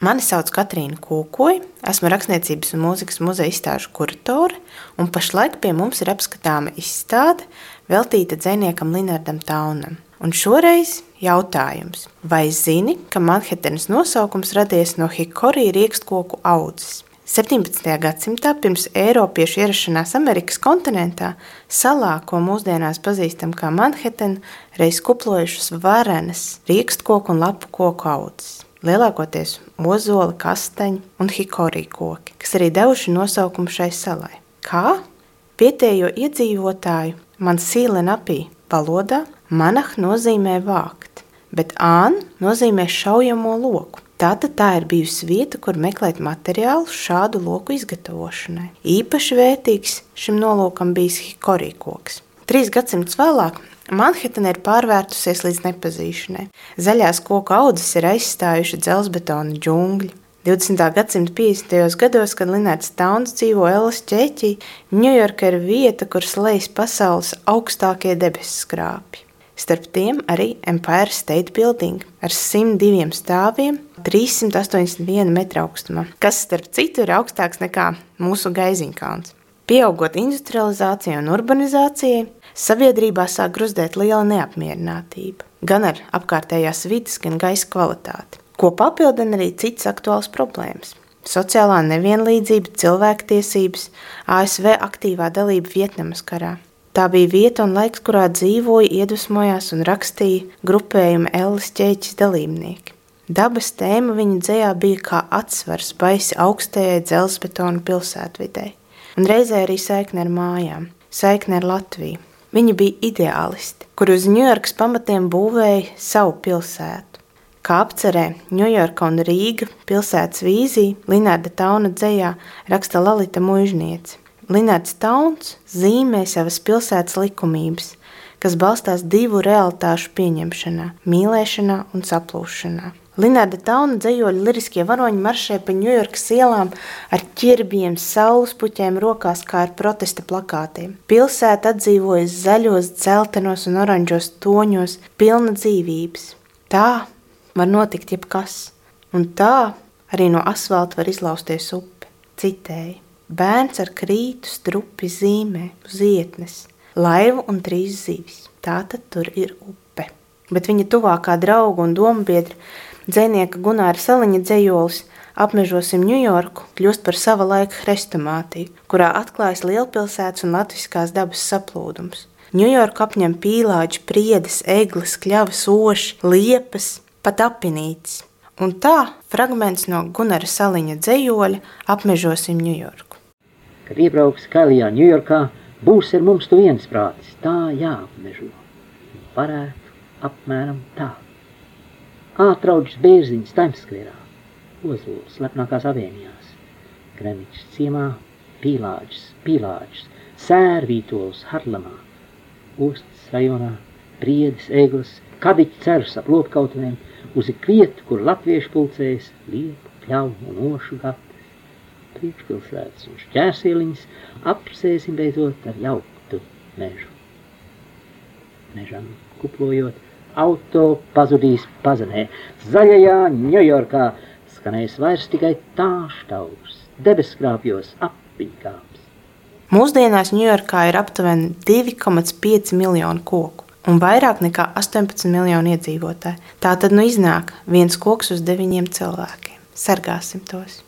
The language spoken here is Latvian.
Mani sauc Katrīna Kūkoja, esmu Rakstniecības un mūzikas muzeja izstāžu kuratore, un pašlaik pie mums ir apskatāma izstāde veltīta dziniekam Linardam Taunam. Un šoreiz jautājums, vai zini, ka Manhetenas nosaukums radies no Hikori riekstkoku audzes? 17. gadsimtā pirms Eiropiešu ierašanās Amerikas kontinentā salā, ko mūsdienās pazīstam kā Manhetena, reiz kuplojušas varenas riekstkoku un lapu koku audzes lielākoties ozoli, kastaņi un hikorī koki, kas arī devuši nosaukumu šai salai. Kā? Vietējo iedzīvotāju man sīlenapī valodā manah nozīmē vākt, bet ān nozīmē šaujamo loku. Tātad tā ir bijusi vieta, kur meklēt materiālu šādu loku izgatavošanai. Īpaši vērtīgs šim nolūkam bijis hikorī koks. Trīs gadsimtus vēlāk Manhetena ir pārvērtusies līdz nepazīšanai. Zaļās koku audzes ir aizstājuši dzelzbetona džungļi. 20. gadsimta 50. gados, kad Linārds Tauns dzīvo Elas ķēķī, Ņujorka ir vieta, kur slēdz pasaules augstākie debesu skrāpji. Starp tiem arī Empire State Building ar 102 stāviem, 381 metru augstumā, kas starp citu ir augstāks nekā mūsu gaiziņkalns. Pieaugot industrializācijai un urbanizācijai, sabiedrībā sāk gruzdēt liela neapmierinātība gan ar apkārtējās vidas, gan gaisa kvalitāti, ko papildina arī citas aktuālas problēmas. Sociālā nevienlīdzība, cilvēktiesības, ASV aktīvā dalība Vietnamas karā. Tā bija vieta un laiks, kurā dzīvoja, iedvesmojās un rakstīja grupējuma Ellis ķēķis dalībnieki. Dabas tēma viņa dzējā bija kā atsvars baisi augstajai dzelzbetona pilsētvidei un reizē arī saikne ar mājām, saikne ar Latviju. Viņi bija ideālisti, kur uz Ņujorkas pamatiem būvēja savu pilsētu. Kā apcerē Ņujorka un Rīga pilsētas vīzija Linārda Tauna dzējā raksta Lalita Mužniece. Linārds Tauns zīmē savas pilsētas likumības, kas balstās divu realitāšu pieņemšanā, mīlēšanā un saplūšanā. Linārda Tauna dzējoļi liriskie varoņi maršē pa Ņujorkas ielām ar ķirbiem, saules puķiem rokās kā ar protesta plakātiem. Pilsēta atdzīvojas zaļos, dzeltenos un oranžos toņos, pilna dzīvības. Tā var notikt jebkas, un tā arī no asfalta var izlausties upe. Citēji. Bērns ar krītu strupi zīmē uz ietnes, laivu un trīs zivis. Tā tad tur ir upe. Bet viņa tuvākā drauga un dombiedra Dzēnieka Gunāra Saliņa dzējolis apmežosim Ņujorku kļūst par sava laika hrestomātiju, kurā atklājas lielpilsētas un latviskās dabas saplūdums. Ņujorku apņem pīlāģi, priedes, eglis, kļavas, oši, liepas, pat apinītes. Un tā fragments no Gunara Saliņa dzējoļa apmežosim Ņujorku. Kad iebrauks Kalijā Ņujorkā, būs ar mums tu viensprātis, tā jāapmežo. Varētu apmēram tā. Ātrauģis bērziņš Taimskverā, Ozols, slepnākās avēnijās, Gremiķis ciemā, Pīlāģis, Pīlāģis, Sērvītols, Harlamā, Ostas rajonā, Priedis, Eglas, Kadiķi cerus ap lopkautuvēm, uz ik vietu, kur latviešu pulcējas, liepu, pļauju un ošu gatis, priekšpilsētas un šķērsieliņas, apsēsim beidzot ar jauktu mežu. Mežam kuplojot, auto pazudīs pazemē. Zaļajā Ņujorkā skanēs vairs tikai tāštaurs, debeskrāpjos apviņkāps. Mūsdienās Ņujorkā ir aptuveni 2,5 miljonu koku un vairāk nekā 18 miljonu iedzīvotāju. Tā tad nu iznāk viens koks uz deviņiem cilvēkiem. Sargāsim tos!